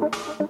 thank you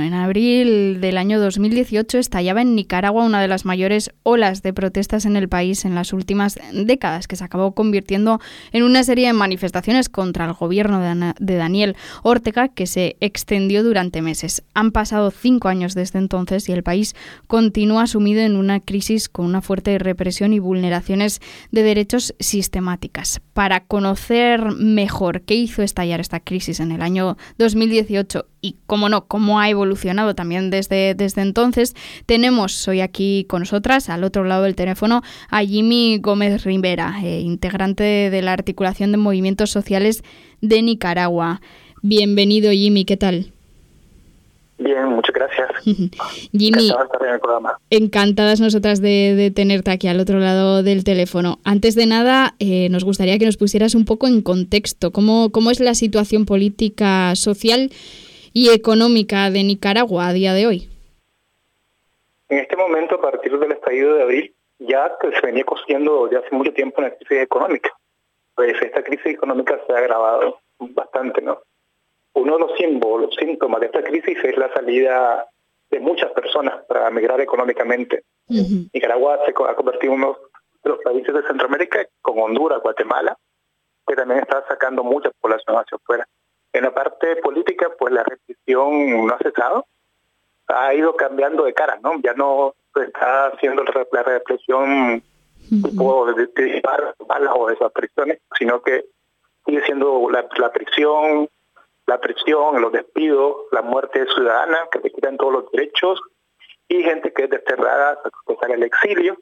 En abril del año 2018 estallaba en Nicaragua una de las mayores olas de protestas en el país en las últimas décadas, que se acabó convirtiendo en una serie de manifestaciones contra el gobierno de Daniel Ortega, que se extendió durante meses. Han pasado cinco años desde entonces y el país continúa sumido en una crisis con una fuerte represión y vulneraciones de derechos sistemáticas. Para conocer mejor qué hizo estallar esta crisis en el año 2018 y, cómo no, cómo ha evolucionado también desde, desde entonces, tenemos hoy aquí con nosotras, al otro lado del teléfono, a Jimmy Gómez Rivera, eh, integrante de la articulación de movimientos sociales de Nicaragua. Bienvenido, Jimmy, ¿qué tal? Bien, muchas gracias. Jimmy, encantadas nosotras de, tenerte aquí al otro lado del teléfono. Antes de nada, eh, nos gustaría que nos pusieras un poco en contexto. ¿Cómo, cómo es la situación política, social y económica de Nicaragua a día de hoy? En este momento, a partir del estallido de abril, ya se venía cosiendo ya hace mucho tiempo una crisis económica. Pues esta crisis económica se ha agravado bastante, ¿no? Uno de los símbolos, síntomas de esta crisis es la salida de muchas personas para migrar económicamente. Nicaragua se ha convertido en uno de los países de Centroamérica, con Honduras, Guatemala, que también está sacando mucha población hacia afuera. En la parte política, pues la represión no ha cesado, ha ido cambiando de cara, ¿no? Ya no está haciendo la represión tipo de, de, balas o desapariciones, sino que sigue siendo la, la prisión, la presión, los despidos, la muerte ciudadana, que le quitan todos los derechos, y gente que es desterrada, que está en el exilio.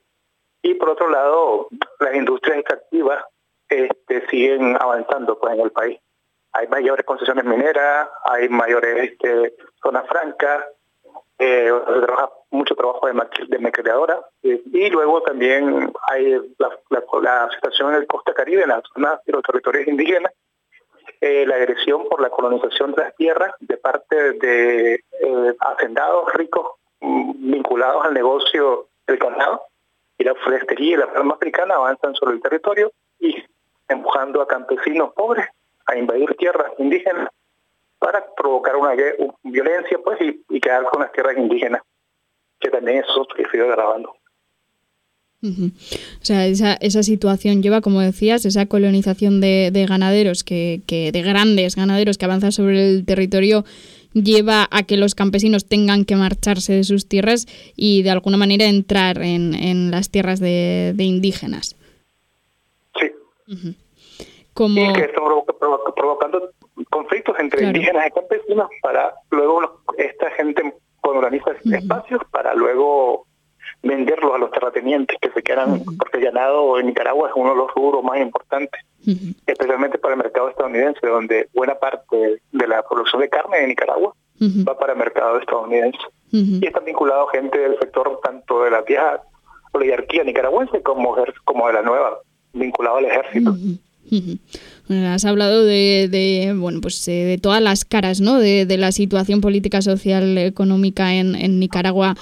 Y por otro lado, las industrias extractivas este, siguen avanzando pues en el país hay mayores concesiones mineras, hay mayores este, zonas francas, eh, mucho trabajo de, de eh, y luego también hay la, situación en el Costa Caribe, en las zonas de los territorios indígenas, eh, la agresión por la colonización de las tierras de parte de hacendados ricos mm, vinculados al negocio del ganado y la forestería y la palma africana avanzan sobre el territorio y empujando a campesinos pobres a invadir tierras indígenas para provocar una, violencia pues y, quedar con las tierras indígenas, que también eso que sigue grabando. O sea, esa, esa situación lleva, como decías, esa colonización de, de ganaderos, que, que, de grandes ganaderos que avanzan sobre el territorio, lleva a que los campesinos tengan que marcharse de sus tierras y de alguna manera entrar en, en las tierras de, de indígenas. Sí. Y que están provocando conflictos entre indígenas y campesinos para luego esta gente organiza espacios para luego venderlos a los terratenientes que se quedan, porque el ganado en Nicaragua es uno de los rubros más importantes, especialmente para el mercado estadounidense, donde buena parte de la producción de carne de Nicaragua va para el mercado estadounidense. Y está vinculado gente del sector tanto de la vieja oligarquía nicaragüense como, como de la nueva, vinculado al ejército has hablado de, bueno, pues eh, de todas las caras, ¿no? De, la situación política, social, económica en, Nicaragua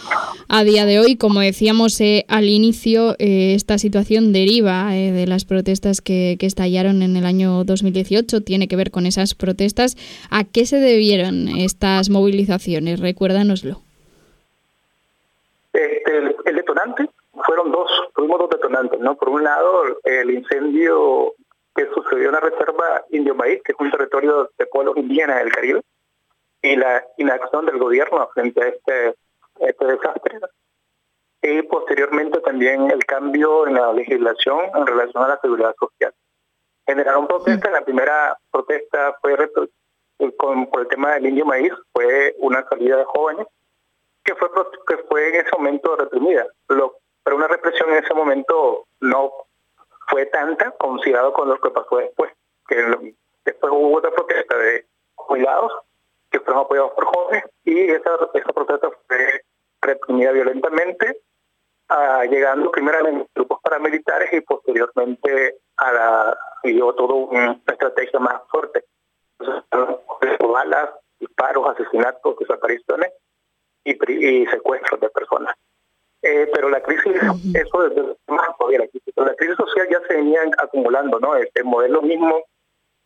a día de hoy. Como decíamos eh, al inicio, eh, esta situación deriva de las protestas que, estallaron en el año 2018. Tiene que ver con esas protestas. ¿A qué se debieron estas movilizaciones? Recuérdanoslo. Este, el, detonante fueron dos, tuvimos dos detonantes, ¿no? Por un lado, el incendio que sucedió en la reserva Indio Maíz, que es un territorio de pueblos indígenas del Caribe, y la inacción del gobierno frente a este, este desastre. Y posteriormente también el cambio en la legislación en relación a la seguridad social. Generaron protestas. La primera protesta fue con, por el tema del indio maíz, fue una salida de jóvenes que fue, que fue en ese momento reprimida. Pero una represión en ese momento no fue tanta considerado con lo que pasó después, que después hubo otra protesta de jubilados que fueron apoyados por jóvenes y esa, protesta fue reprimida violentamente, uh, llegando primeramente grupos paramilitares y posteriormente a la dio toda una estrategia más fuerte. Entonces, balas, disparos, asesinatos, desapariciones y secuestros de personas. Eh, pero la crisis, eso más todavía la crisis, la crisis social ya se venía acumulando, ¿no? El, modelo mismo,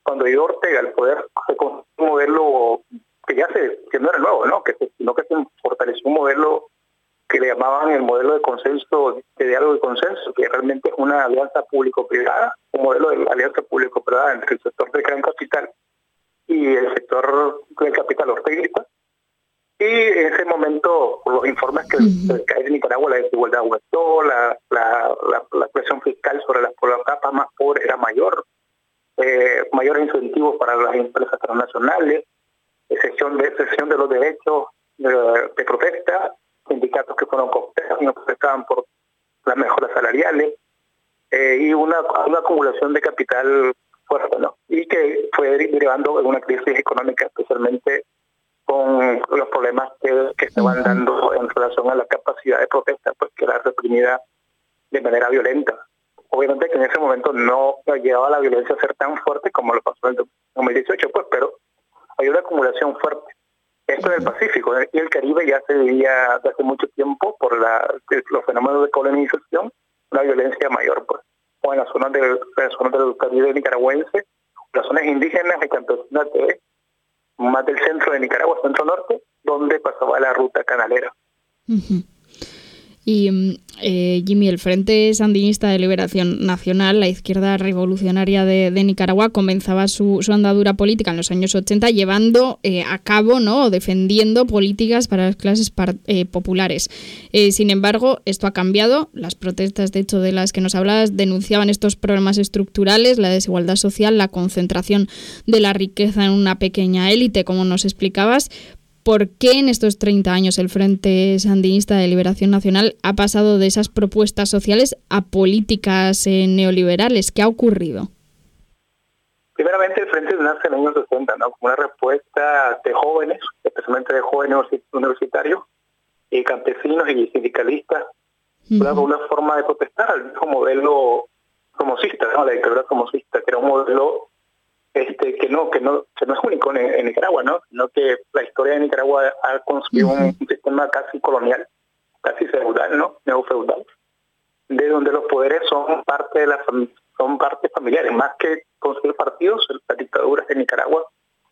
cuando llegó Ortega al poder, se un modelo que ya se, que no era nuevo, ¿no? Que sino que se fortaleció un modelo que le llamaban el modelo de consenso, de diálogo y consenso, que realmente es una alianza público-privada, un modelo de alianza público-privada entre el sector del gran capital y el sector del capital orteguista. Y en ese momento, por los informes que, hay en Nicaragua, la desigualdad aumentó, la, la, la, presión fiscal sobre las, capas más pobres era mayor, eh, mayores incentivos para las empresas transnacionales, excepción de, excepción de los derechos de, de protesta sindicatos que fueron y no protestaban por las mejoras salariales eh, y una, una acumulación de capital fuerte, ¿no? Y que fue derivando en una crisis económica, especialmente que, que estaban dando en relación a la capacidad de protesta, pues que era reprimida de manera violenta. Obviamente que en ese momento no llegaba la violencia a ser tan fuerte como lo pasó en el 2018, pues, pero hay una acumulación fuerte. Esto en el Pacífico y el Caribe ya se veía hace mucho tiempo por la, los fenómenos de colonización, una violencia mayor, pues, o en las zonas del, zona del Caribe nicaragüense, las zonas indígenas y campesinas de más del centro de Nicaragua, centro norte, donde pasaba la ruta canalera. Y mm, eh, Jimmy, el Frente Sandinista de Liberación Nacional, la izquierda revolucionaria de, Nicaragua, comenzaba su, andadura política en los años 80 llevando eh, a cabo ¿no? o defendiendo políticas para las clases eh, populares. sin embargo, esto ha cambiado. Las protestas, de hecho, de las que nos hablabas, denunciaban estos problemas estructurales, la desigualdad social, la concentración de la riqueza en una pequeña élite, como nos explicabas por qué en estos 30 años el Frente Sandinista de Liberación Nacional ha pasado de esas propuestas sociales a políticas eh, neoliberales. ¿Qué ha ocurrido? Primeramente, el Frente nace en los años 60, ¿no? como una respuesta de jóvenes, especialmente de jóvenes universitarios y campesinos y sindicalistas, una, forma de protestar al viejo modelo somocista, ¿no? la dictadura somocista, que era un modelo este, que no que no no es único en, Nicaragua no sino que la historia de Nicaragua ha construido un sistema casi colonial casi feudal no neofeudal de donde los poderes son parte de la son partes familiares. Más que construir partidos las dictaduras de Nicaragua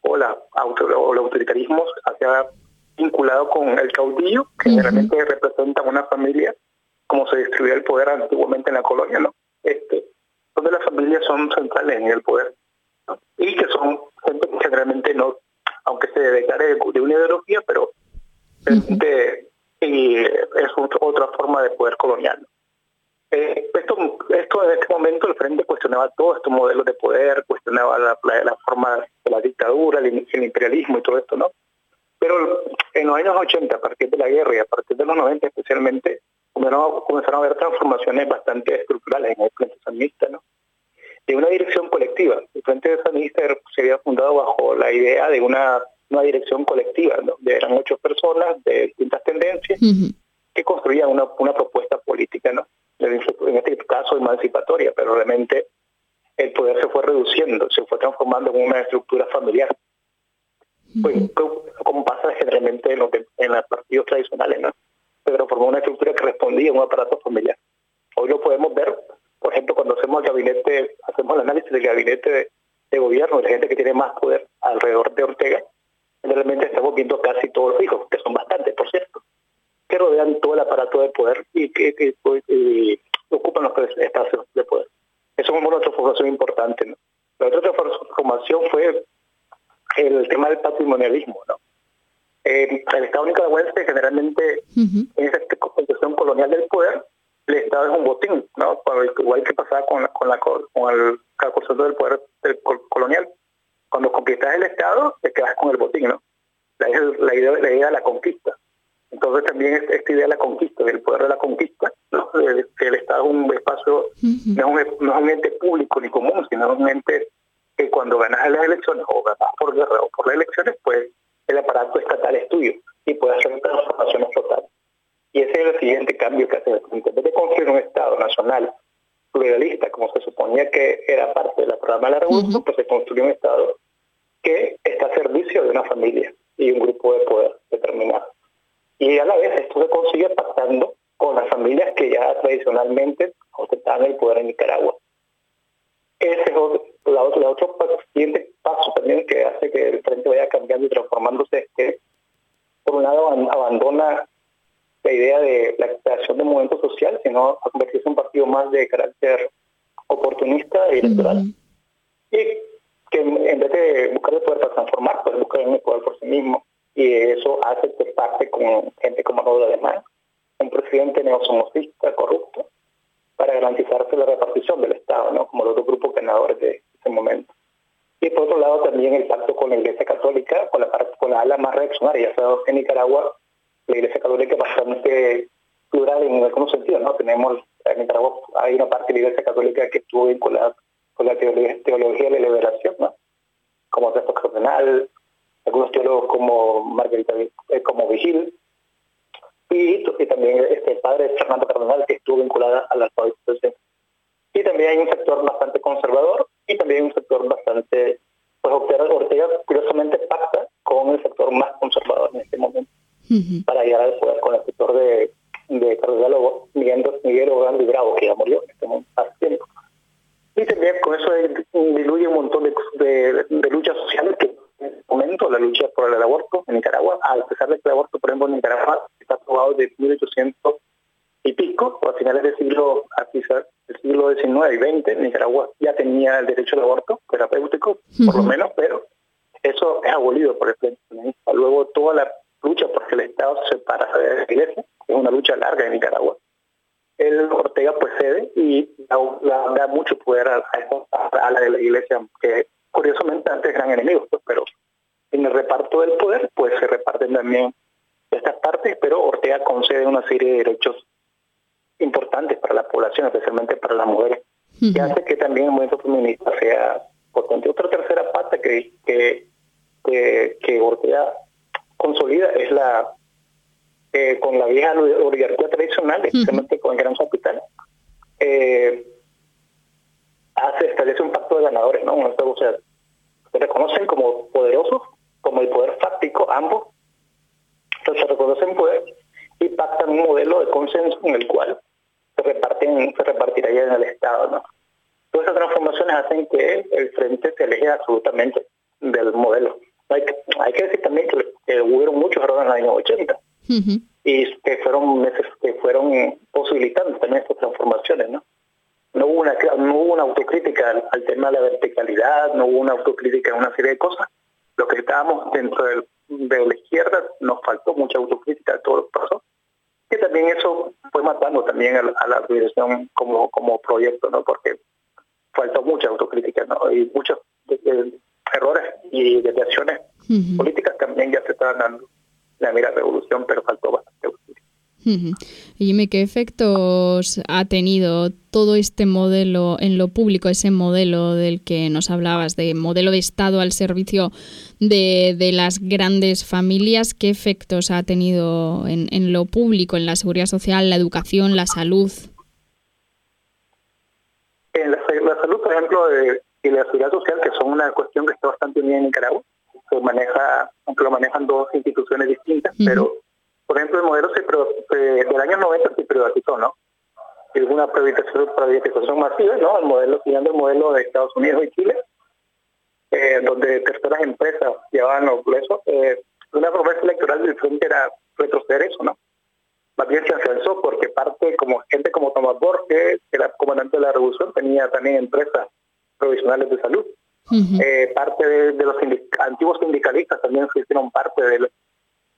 o la o el autoritarismo se ha vinculado con el caudillo que realmente representa una familia como se distribuía el poder antiguamente en la colonia no este donde las familias son centrales en el poder y que son gente que generalmente no, aunque se declare de una ideología, pero y es otra forma de poder colonial. Eh, esto, esto en este momento el Frente cuestionaba todo estos modelos de poder, cuestionaba la, la, forma de la dictadura, el, imperialismo y todo esto, ¿no? Pero en los años 80, a partir de la guerra y a partir de los 90 especialmente, comenzaron a haber transformaciones bastante estructurales en el Frente Sandinista, ¿no? De una dirección colectiva. El Frente de Sandinista se había fundado bajo la idea de una, una dirección colectiva, donde eran ocho personas de distintas tendencias que construían una, una propuesta política, ¿no? en este caso emancipatoria, pero realmente el poder se fue reduciendo, se fue transformando en una estructura familiar. Pues, como pasa generalmente en, lo que, en los partidos tradicionales, ¿no? Se transformó una estructura que respondía a un aparato familiar. Hoy lo podemos ver por ejemplo, cuando hacemos el gabinete, hacemos el análisis del gabinete de, gobierno, de la gente que tiene más poder alrededor de Ortega, realmente estamos viendo casi todos los hijos, que son bastantes, por cierto, que rodean todo el aparato de poder y que, pues, ocupan los espacios de poder. Eso es una transformación importante. ¿no? La otra transformación fue el tema del patrimonialismo. ¿no? Eh, el Estado nicaragüense generalmente en esa concepción colonial del poder el Estado es un botín, ¿no? Igual que pasaba con, la, con, la, con el concepto del poder colonial. Cuando conquistas el Estado, te quedas con el botín, ¿no? La, la, idea, la idea de la conquista. Entonces también esta idea de la conquista, del poder de la conquista, ¿no? que el Estado es un espacio, no, es un, no es un ente público ni común, sino es un ente que cuando ganas las elecciones o ganas por guerra o por las elecciones, pues el aparato estatal es tuyo y puede hacer transformaciones totales. Y ese es el siguiente cambio que hace En vez de construir un Estado nacional pluralista, como se suponía que era parte del programa de la revolución, pues se construyó un Estado que está a servicio de una familia y un grupo de poder determinado. Y a la vez esto se consigue pactando con las familias que ya tradicionalmente ostentaban el poder en Nicaragua. Ese es otro, la, la otro siguiente paso también que hace que el frente vaya cambiando y transformándose es que, por un lado, abandona la idea de la creación de movimiento social, sino a convertirse en un partido más de carácter oportunista y electoral. Y que en vez de buscar el poder para transformar, pues buscar el poder por sí mismo. Y eso hace que parte con gente como Raúl Alemán, un presidente neosomocista corrupto, para garantizarse la repartición del Estado, ¿no? como los dos grupos ganadores de ese momento. Y por otro lado también el pacto con la Iglesia Católica, con la, con la ala más reaccionaria. O en Nicaragua la Iglesia Católica es bastante plural en algunos sentidos, ¿no? Tenemos en Nicaragua hay una parte de la Iglesia Católica que estuvo vinculada con la teología, de la liberación, ¿no? Como Resto Cardenal, algunos teólogos como Margarita, eh, como Vigil, y, también este padre Fernando Cardenal que estuvo vinculada a la alfabetización. Y también hay un sector bastante conservador y también un sector bastante, pues Ortega curiosamente pacta con el sector más conservador en este momento para llegar al poder con el sector de, de Cardenal Miguel, Miguel Ogando y Bravo, que ya murió en este momento hace tiempo. Y también con eso diluye un montón de, de, luchas sociales que en este momento la lucha por el aborto en Nicaragua, a pesar de que el aborto, por ejemplo, en Nicaragua está aprobado desde 1800 y pico, o a finales del siglo, del siglo XIX y XX, Nicaragua ya tenía el derecho al aborto terapéutico, por lo menos, pero eso es abolido por el presidente. Luego toda la lucha porque el Estado se separa de la iglesia, es una lucha larga en Nicaragua el Ortega pues cede da, mucho poder a, a, la de la iglesia, que curiosamente antes eran enemigos, pues, pero en el reparto del poder pues se reparten también estas partes, pero Ortega concede una serie de derechos importantes para la población, especialmente para las mujeres, que hace que también el movimiento feminista sea potente. Otra tercera parte que, que, que, que Ortega consolida es la eh, con la vieja oligarquía tradicional, especialmente con el gran capital, eh, hace, establece un pacto de ganadores, ¿no? O sea, se reconocen como poderosos, como el poder fáctico, ambos, entonces se reconocen poder y pactan un modelo de consenso en el cual se reparten, se repartirá en el Estado, ¿no? Todas esas transformaciones hacen que el frente se aleje absolutamente del modelo. Hay, hay que decir también que, hubo muchos errores en los años 80 y que fueron meses que fueron posibilitando también estas transformaciones, ¿no? No hubo una, no hubo una autocrítica al, tema de la verticalidad, no hubo una autocrítica en una serie de cosas. Lo que estábamos dentro de la izquierda nos faltó mucha autocrítica de todo lo que pasó. Y también eso fue matando también a, la organización como, como proyecto, ¿no? Porque faltó mucha autocrítica, ¿no? Y muchos errores y desviaciones políticas también ya se estaban dando la mera revolución, pero faltó bastante. Dime, ¿qué efectos ha tenido todo este modelo en lo público, ese modelo del que nos hablabas, de modelo de Estado al servicio de, de las grandes familias? ¿Qué efectos ha tenido en, en, lo público, en la seguridad social, la educación, la salud? En la, salud, por ejemplo, y la seguridad social, que son una cuestión que está bastante bien en Nicaragua, se maneja, aunque lo manejan dos instituciones distintas, pero por ejemplo el modelo se del año 90 se privatizó, ¿no? Hubo una privatización, privatización masiva, ¿no? El modelo, siguiendo el modelo de Estados Unidos y Chile, eh, donde terceras empresas llevaban los presos. Eh, una promesa electoral del frente era retroceder eso, ¿no? Más bien se avanzó porque parte, como gente como Tomás Borges, que era comandante de la revolución, tenía también empresas provisionales de salud. Eh, parte de, los antiguos sindicalistas también hicieron parte de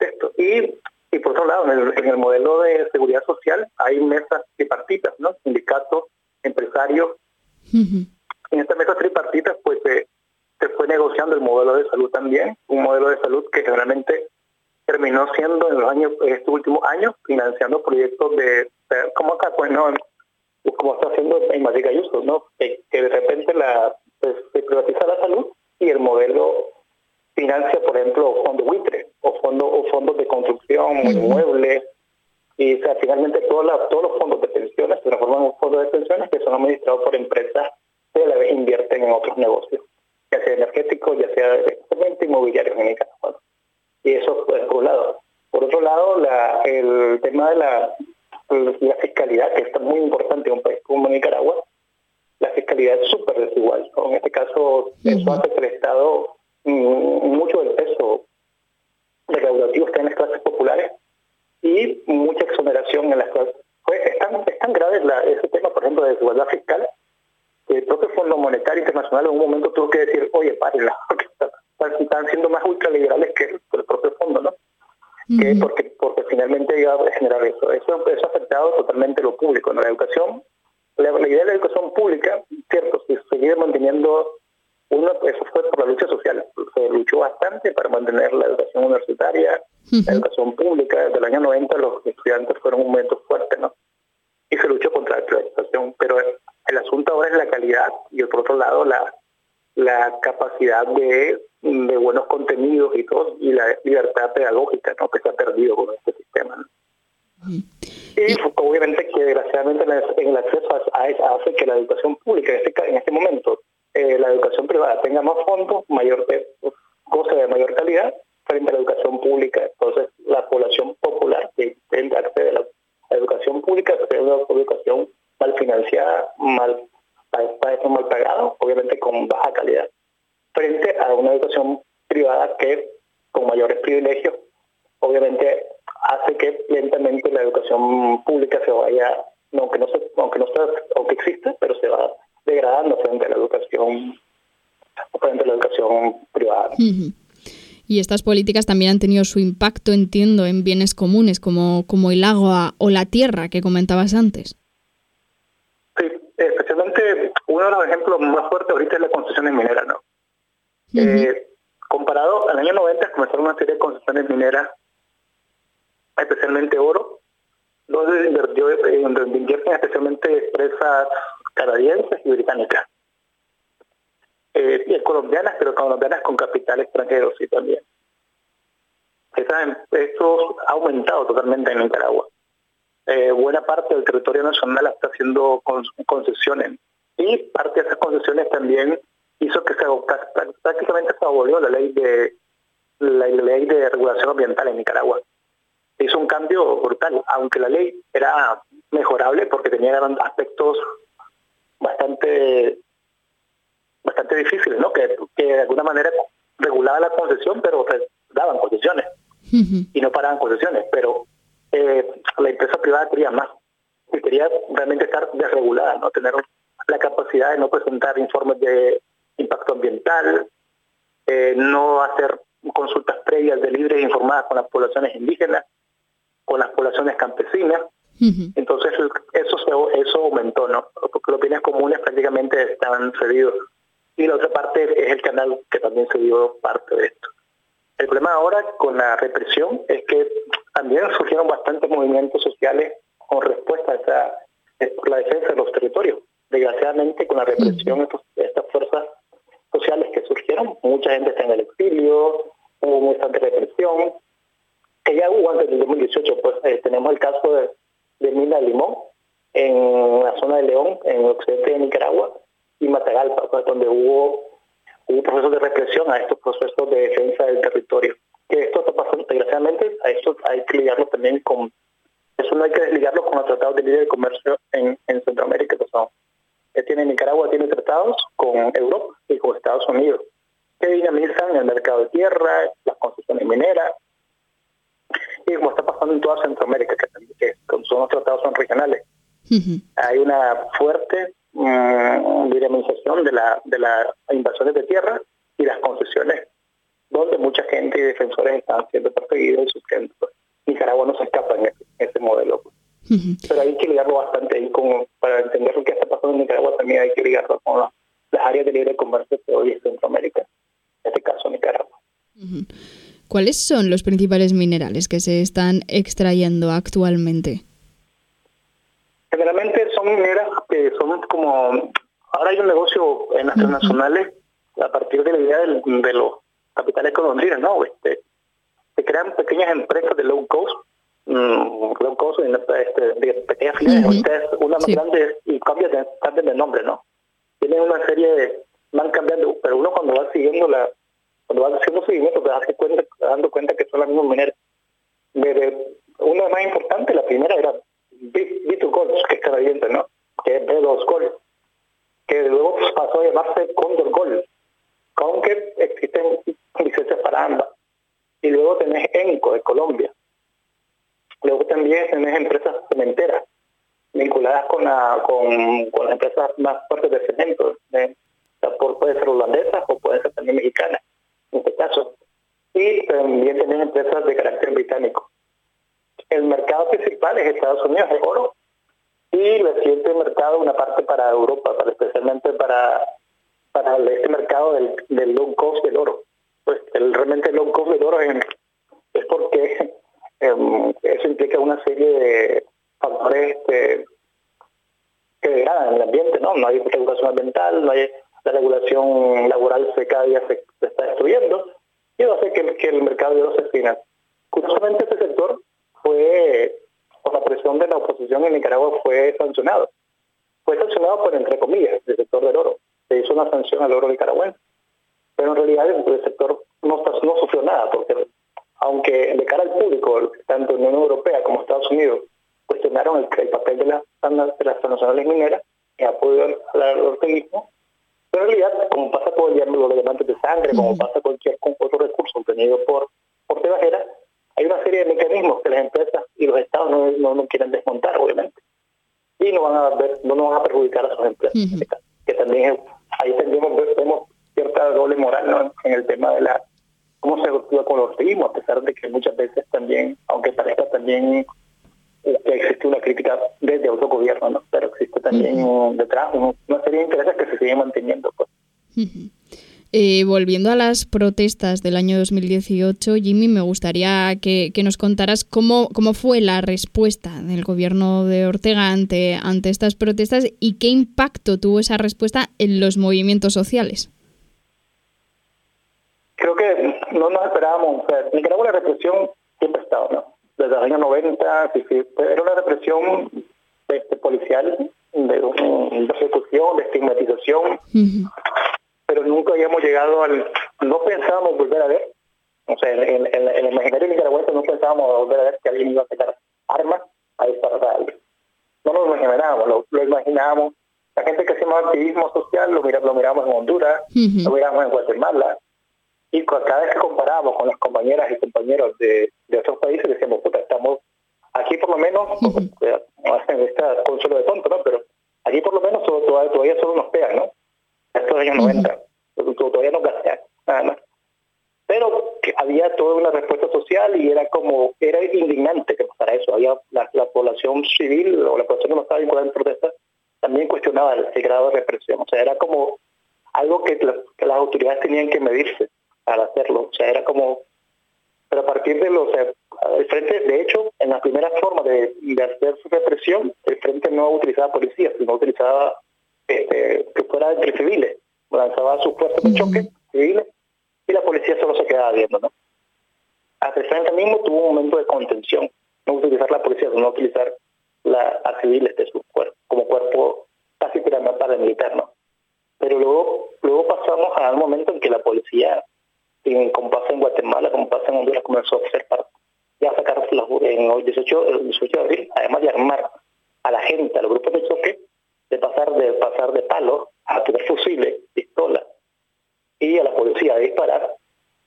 esto. Y, y por otro lado, en el, modelo de seguridad social hay mesas tripartitas, ¿no? Sindicatos, empresarios. En estas mesas tripartitas, pues se fue negociando el modelo de salud también, un modelo de salud que generalmente terminó siendo en los años, en estos últimos años, financiando proyectos de, como acá, pues no, como está haciendo en Madrid Ayuso, ¿no? que de repente la pues, se privatiza la salud y el modelo financia, por ejemplo, fondos buitre o, fondo, o fondos de construcción, inmuebles, y sea, finalmente todos los fondos de pensiones se transforman en fondos de pensiones que son administrados por empresas que a la vez invierten en otros negocios, ya sea energéticos, ya sea inmobiliarios en el caso. Y eso pues, por un lado. Por otro lado, la, el tema de la la fiscalidad, que es muy importante en un país como Nicaragua, la fiscalidad es súper desigual. En este caso, eso hace que el Estado, mucho del peso recaudativo está en las clases populares y mucha exoneración en las clases. Pues, es, tan, es tan grave ese tema, por ejemplo, de desigualdad fiscal, que el propio Fondo Monetario Internacional en un momento tuvo que decir, oye, párenla, porque están, siendo más ultraliberales que el, propio fondo, ¿no? que porque, porque finalmente iba a generar eso. Eso, eso ha afectado totalmente lo público, ¿no? La educación la, idea de la educación pública, cierto, se sigue manteniendo, uno, eso fue por la lucha social, se luchó bastante para mantener la educación universitaria, la educación pública, desde el año 90 los estudiantes fueron un momento fuerte, ¿no? Y se luchó contra la educación, pero el asunto ahora es la calidad y por otro lado la, la capacidad de, de buenos contenidos y todo, y la libertad pedagógica, ¿no? Que se ha perdido con este sistema, ¿no? Y obviamente que desgraciadamente en el acceso hace que la educación pública, en este, en este momento, eh, la educación privada tenga más fondos, mayor goce de mayor calidad frente a la educación pública. Entonces, la población popular que accede a la, educación pública es una educación mal financiada, mal pagado, obviamente con baja calidad, frente a una educación privada que con mayores privilegios, obviamente hace que lentamente la educación pública se vaya, aunque no se, aunque no está, aunque existe, pero se va degradando frente a la educación frente a la educación privada. Y estas políticas también han tenido su impacto, entiendo, en bienes comunes como, como el agua o la tierra que comentabas antes. Sí, especialmente uno de los ejemplos más fuertes ahorita es la concesión minera, ¿no? eh, comparado al año 90 comenzaron una serie de concesiones mineras especialmente oro, donde invirtió, invierten especialmente empresas canadienses y británicas. Eh, y colombianas, pero colombianas con capital extranjero, sí también. esto ha aumentado totalmente en Nicaragua. Eh, buena parte del territorio nacional está haciendo concesiones y parte de esas concesiones también hizo que se prácticamente se abolió la ley de la ley de regulación ambiental en Nicaragua hizo un cambio brutal, aunque la ley era mejorable porque tenía aspectos bastante bastante difíciles, ¿no? Que, de alguna manera regulaba la concesión, pero daban concesiones y no paraban concesiones, pero eh, la empresa privada quería más y quería realmente estar desregulada, no tener la capacidad de no presentar informes de impacto ambiental, eh, no hacer consultas previas de libres e informadas con las poblaciones indígenas con las poblaciones campesinas. Entonces eso eso aumentó, ¿no? Porque los bienes comunes prácticamente estaban cedidos. Y la otra parte es el canal que también se dio parte de esto. El problema ahora con la represión es que también surgieron bastantes movimientos sociales con respuesta a esa, por la defensa de los territorios. Desgraciadamente con la represión, de estas fuerzas sociales que surgieron, mucha gente está en el exilio, hubo bastante represión, que ya hubo antes del 2018, pues eh, tenemos el caso de, de Mina Limón en la zona de León, en el occidente de Nicaragua, y Matagalpa, pues, donde hubo, un proceso de represión a estos procesos de defensa del territorio. Que esto está pasando, desgraciadamente, a esto hay que ligarlo también con, eso no hay que desligarlo con los tratados de libre de comercio en, en Centroamérica, que son, que tiene Nicaragua tiene tratados con Europa y con Estados Unidos, que dinamizan el mercado de tierra, las concesiones mineras, y como está pasando en toda Centroamérica, que, que son los tratados son regionales. Hay una fuerte mm, dinamización de la de las invasiones de tierra y las concesiones, donde mucha gente y defensores están siendo perseguidos y sufriendo. Nicaragua no se escapa en ese, modelo. Pero hay que ligarlo bastante ahí con, para entender lo que está pasando en Nicaragua también hay que ligarlo con las áreas de libre comercio que hoy es Centroamérica, en este caso Nicaragua. ¿Cuáles son los principales minerales que se están extrayendo actualmente? Generalmente son mineras que son como... Ahora hay un transnacionales a partir de la idea de, los capitales colombianos, ¿no? Este, se crean pequeñas empresas de low cost, mm, low cost, este, de pequeñas filiales, una más grande y cambian de, de nombre, ¿no? Tienen una serie de... van cambiando, pero uno cuando va siguiendo la cuando vas haciendo seguimiento te das cuenta, dando cuenta que son las mismas mineras. Desde una más importante, la primera era BIF, que es canadiense, ¿no? Que es B2 Gold, que luego pasó a llamarse Condor Gold, aunque existen licencias para ambas. Y luego tenés ENCO de Colombia. Luego también tenés empresas cementeras vinculadas con, la, con, las empresas más fuertes de cemento. ¿eh? puede ser holandesas o pueden ser también mexicanas, en este caso. Y también tenés empresas de carácter británico. El mercado principal es Estados Unidos, es oro. Y el siguiente mercado, una parte para Europa, para especialmente para, del, del low cost del oro. Pues el, realmente el low cost del oro es, porque em, eso implica una serie de factores este, que degradan el ambiente, ¿no? No hay regulación ambiental, no hay la regulación laboral se cada día se, está destruyendo y eso hace que, el mercado de oro se financia. Curiosamente este sector fue, por la presión de la oposición en Nicaragua, fue sancionado. Fue sancionado por, entre comillas, el sector del oro. Se hizo una sanción al oro nicaragüense. Pero en realidad el sector no, no sufrió nada, porque aunque de cara al público, tanto en la Unión Europea como Estados Unidos, cuestionaron el, papel de las, de las transnacionales mineras en apoyo al, al orteguismo, pero en realidad, como pasa con los diamantes de sangre, como pasa cualquier otro recurso obtenido por, por Tebajera, hay una serie de mecanismos que las empresas y los estados no, no, quieren desmontar, obviamente. Y no van a ver, no nos van a perjudicar a sus empresas. Que también ahí tendríamos, vemos cierta doble moral en el tema de la cómo se actúa con los ritmos, a pesar de que muchas veces también, aunque parezca también que existe una crítica desde autogobierno, ¿no? pero existe también detrás una serie de intereses que se siguen manteniendo. Pues. Eh, volviendo a las protestas del año 2018, Jimmy, me gustaría que, nos contaras cómo, cómo fue la respuesta del gobierno de Ortega ante, ante estas protestas y qué impacto tuvo esa respuesta en los movimientos sociales. Creo que no nos esperábamos. O sea, Nicaragua la represión siempre ha estado, ¿no? Desde los años 90, era una represión este, policial, de, persecución, de estigmatización pero nunca habíamos llegado al... No pensábamos volver a ver, o sea, en, el imaginario nicaragüense no pensábamos volver a ver que alguien iba a sacar armas a disparar a alguien. No lo imaginábamos, lo, imaginábamos. La gente que hacía activismo social lo, mira, lo miramos en Honduras, lo miramos en Guatemala, y cada vez que comparábamos con las compañeras y compañeros de, de otros países, decíamos, puta, estamos aquí por lo menos, hacen esta consuelo de tonto, ¿no? Pero aquí por lo menos todavía, todavía solo nos pegan, ¿no? Estos años 90. Todavía no gasté nada más. Pero que había toda una respuesta social y era como, era indignante que pasara eso. Había la, población civil o la población que no estaba vinculada en protesta también cuestionaba el, grado de represión. O sea, era como algo que, las autoridades tenían que medirse para hacerlo. O sea, era como, pero a partir de los, el frente, de hecho, en la primera forma de, de hacer su represión, el frente no utilizaba policías, sino utilizaba este, que fuera entre civiles, lanzaba sus fuerzas de choque civiles y la policía solo se quedaba viendo, ¿no? Hasta el mismo tuvo un momento de contención, no utilizar la policía, sino utilizar la, a civiles de su cuerpo, como cuerpo casi para militar, ¿no? Pero luego, luego pasamos a un momento en que la policía, como pasa en Guatemala, como pasa en Honduras, comenzó a observar, ya a sacar en el 18, el 18 de abril, además de armar a la gente, a los grupos de choque, de pasar de pasar de palo a tener fusiles, pistolas y a la policía a disparar,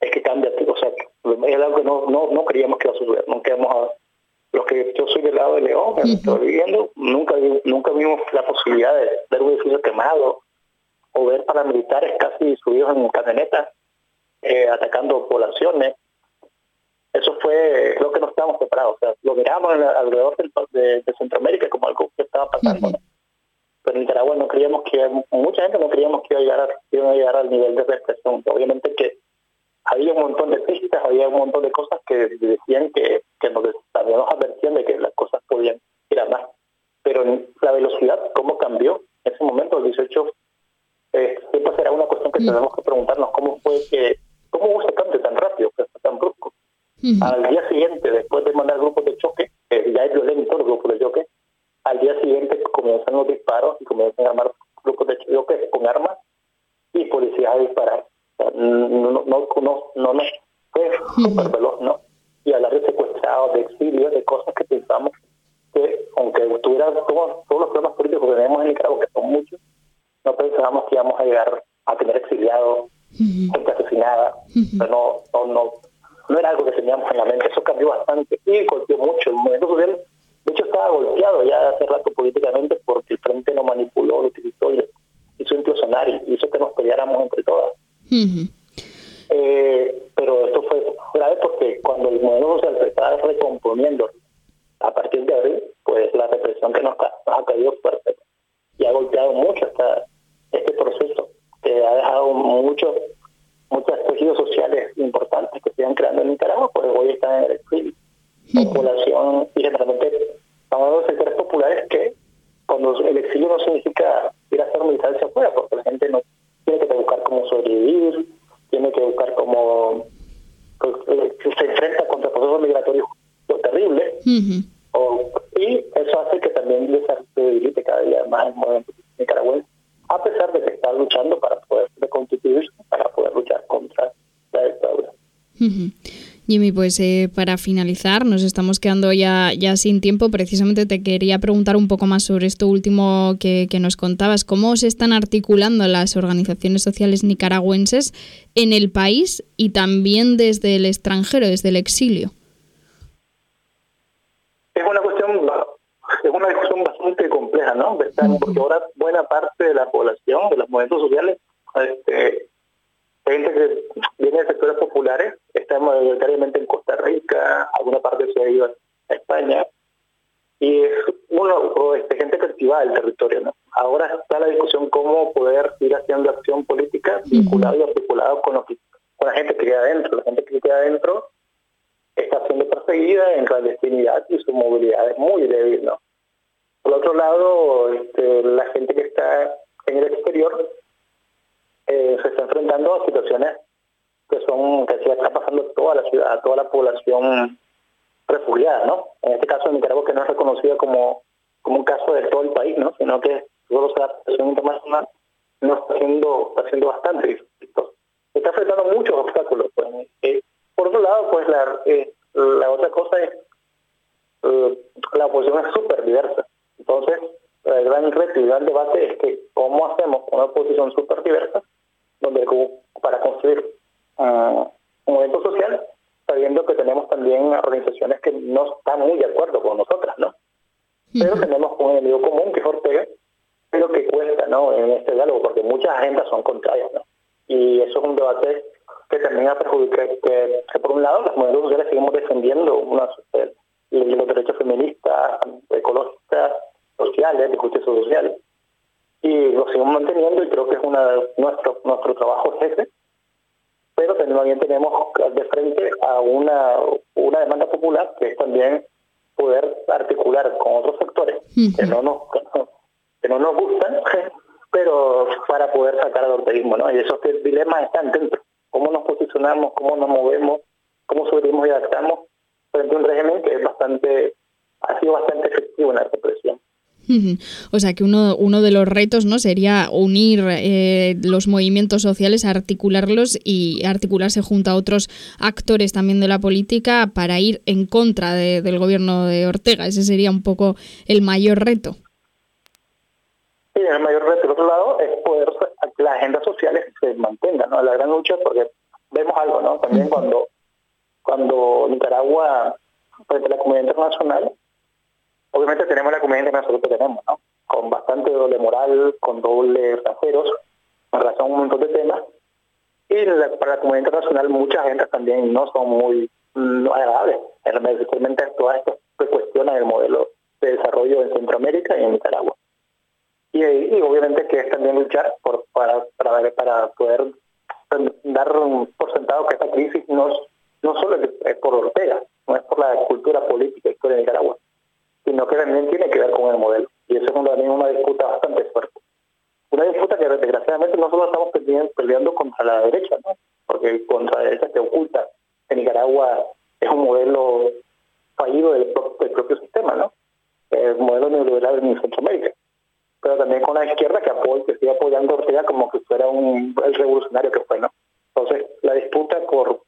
es que cambia, o sea, es algo que no, no, no creíamos que iba a suceder, no quedamos a, los que yo soy del lado de León, que estoy viviendo, nunca, nunca vimos la posibilidad de ver un edificio quemado o ver paramilitares casi subidos en camionetas eh, atacando poblaciones. Eso fue, creo que no estábamos preparados, o sea, lo miramos alrededor de, Centroamérica como algo que estaba pasando pero en Nicaragua no creíamos que, mucha gente no creíamos que iba a llegar, iba a llegar al nivel de represión. Obviamente que había un montón de pistas, había un montón de cosas que decían que, que nos habíamos advertían de que las cosas podían ir a más. Pero la velocidad, ¿cómo cambió? En ese momento, el 18, eh, siempre será una cuestión que tenemos que preguntarnos cómo fue que, cómo hubo ese cambio tan rápido, tan brusco. Al día siguiente, después de mandar grupos de choque, eh, ya es violento los grupos de choque, al día siguiente comienzan los disparos y comienzan a armar grupos de choque con armas y policías a disparar. no, no, no, no, no, fue súper veloz, ¿no? Y hablar de secuestrados, de exilio, de cosas que pensamos que, aunque estuviera todos, todos los problemas políticos que tenemos en Nicaragua, que son muchos, no pensábamos que íbamos a llegar a tener exiliados, gente asesinada, pero no, no, no, era algo que teníamos en la mente, eso cambió bastante y golpeó mucho. El movimiento social, de hecho, estaba golpeado ya hace rato políticamente porque el Frente lo manipuló, lo utilizó y hizo implosionar y hizo que nos peleáramos entre todas. eh, pero esto fue grave porque cuando el movimiento social se estaba recomponiendo a partir de abril, pues la represión que nos, ha caído fuerte y ha golpeado mucho esta, este proceso, que ha dejado muchos muchos tejidos sociales importantes que se iban creando en Nicaragua, pues hoy están en el exilio. Población, y generalmente hablando de sectores populares que cuando el exilio no significa ir a hacer militancia afuera, porque la gente no tiene que buscar cómo sobrevivir, tiene que buscar cómo pues, eh, se enfrenta contra procesos migratorios terribles. y eso hace que también se debilite cada día más el movimiento nicaragüense, a pesar de que está luchando para poder reconstituirse, para poder luchar contra la dictadura. Pues eh, para finalizar, nos estamos quedando ya, ya sin tiempo. Precisamente te quería preguntar un poco más sobre esto último que, que, nos contabas. ¿Cómo se están articulando las organizaciones sociales nicaragüenses en el país y también desde el extranjero, desde el exilio? Es una cuestión, es una discusión bastante compleja, ¿no? Porque ahora buena parte de la población, de los movimientos sociales, este, gente que viene de sectores populares, está mayoritariamente en Costa Rica, alguna parte se ha ido a España, y es uno, este, gente cultivada del territorio. ¿no? Ahora está la discusión cómo poder ir haciendo acción política vinculada y articulada con, con la gente que queda adentro. La gente que queda adentro está siendo perseguida en clandestinidad y su movilidad es muy débil. ¿no? Por otro lado, este, la gente que está en el exterior eh, se está enfrentando a situaciones que son que se está pasando toda la ciudad, toda la población refugiada, ¿no? En este caso en Nicaragua que no es reconocida como, como un caso de todo el país, ¿no? Sino que solo la situación internacional no está haciendo, está haciendo bastante difícil. Está enfrentando muchos obstáculos. Pues. Eh, por otro lado, pues la, eh, otra cosa es la oposición es súper diversa. Entonces, el gran reto y el gran debate es que cómo hacemos una oposición súper diversa donde para construir uh, un movimiento social, sabiendo que tenemos también organizaciones que no están muy de acuerdo con nosotras, ¿no? Pero tenemos un enemigo común que es Ortega, pero que cuesta, ¿no? En este diálogo, porque muchas agendas son contrarias, ¿no? Y eso es un debate que también ha perjudicado, que, que, por un lado los movimientos sociales seguimos defendiendo una, eh, los derechos feministas, ecológicas, sociales, de justicia social, y lo seguimos manteniendo y creo que es una nuestro nuestro trabajo jefe pero también tenemos de frente a una una demanda popular que es también poder articular con otros sectores que no nos que no, nos gustan pero para poder sacar al orteguismo no y esos dilemas están dentro. Cómo nos posicionamos cómo nos movemos cómo sobrevivimos y adaptamos. Frente a un régimen que es bastante ha sido bastante efectivo en la represión o sea que uno, uno de los retos no sería unir eh, los movimientos sociales, articularlos y articularse junto a otros actores también de la política para ir en contra de, del gobierno de Ortega. Ese sería un poco el mayor reto. Sí, el mayor reto. Por otro lado, es poder que las agendas sociales se mantengan, ¿no? La gran lucha, porque vemos algo, ¿no? También cuando, cuando Nicaragua, frente a la comunidad internacional, Obviamente tenemos la comunidad que tenemos, ¿no? Con bastante doble moral, con doble raseros, en relación a un montón de temas. Y para la comunidad internacional muchas gente también no son muy no agradables, especialmente todas estas que cuestionan el modelo de desarrollo en Centroamérica y en Nicaragua. Y, obviamente que es también luchar para, para, poder dar por sentado que esta crisis no, no solo es por Ortega, no es por la cultura política y historia de Nicaragua, sino que también tiene que ver con el modelo. Y eso es también una disputa bastante fuerte. Una disputa que desgraciadamente nosotros estamos peleando contra la derecha, ¿no? porque contra la derecha se oculta que Nicaragua es un modelo fallido del, propio sistema, ¿no? El modelo neoliberal en Centroamérica. Pero también con la izquierda que apoya, que sigue apoyando a Ortega como que fuera un el revolucionario que fue, ¿no? Entonces, la disputa por,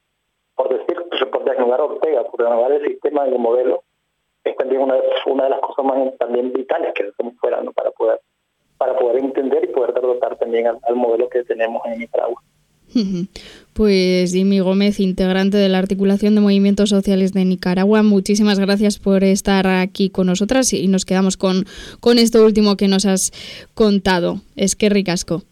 por decir, por desnudar a Ortega, por desnudar el sistema y el modelo, es también una, una de las cosas más también vitales que estamos fuera ¿no? para poder para poder entender y poder dotar también al, modelo que tenemos en Nicaragua. Pues Jimmy Gómez, integrante de la Articulación de Movimientos Sociales de Nicaragua, muchísimas gracias por estar aquí con nosotras y nos quedamos con, con esto último que nos has contado. Es que ricasco.